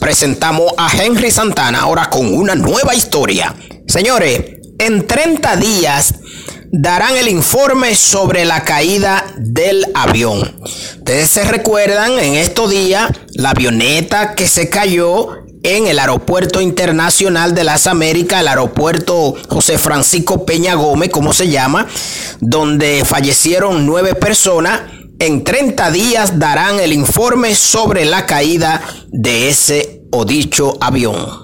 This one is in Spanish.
presentamos a Henry Santana ahora con una nueva historia. Señores, en 30 días darán el informe sobre la caída del avión. Ustedes se recuerdan en estos días la avioneta que se cayó en el Aeropuerto Internacional de las Américas, el aeropuerto José Francisco Peña Gómez, como se llama, donde fallecieron nueve personas. En 30 días darán el informe sobre la caída de ese o dicho avión.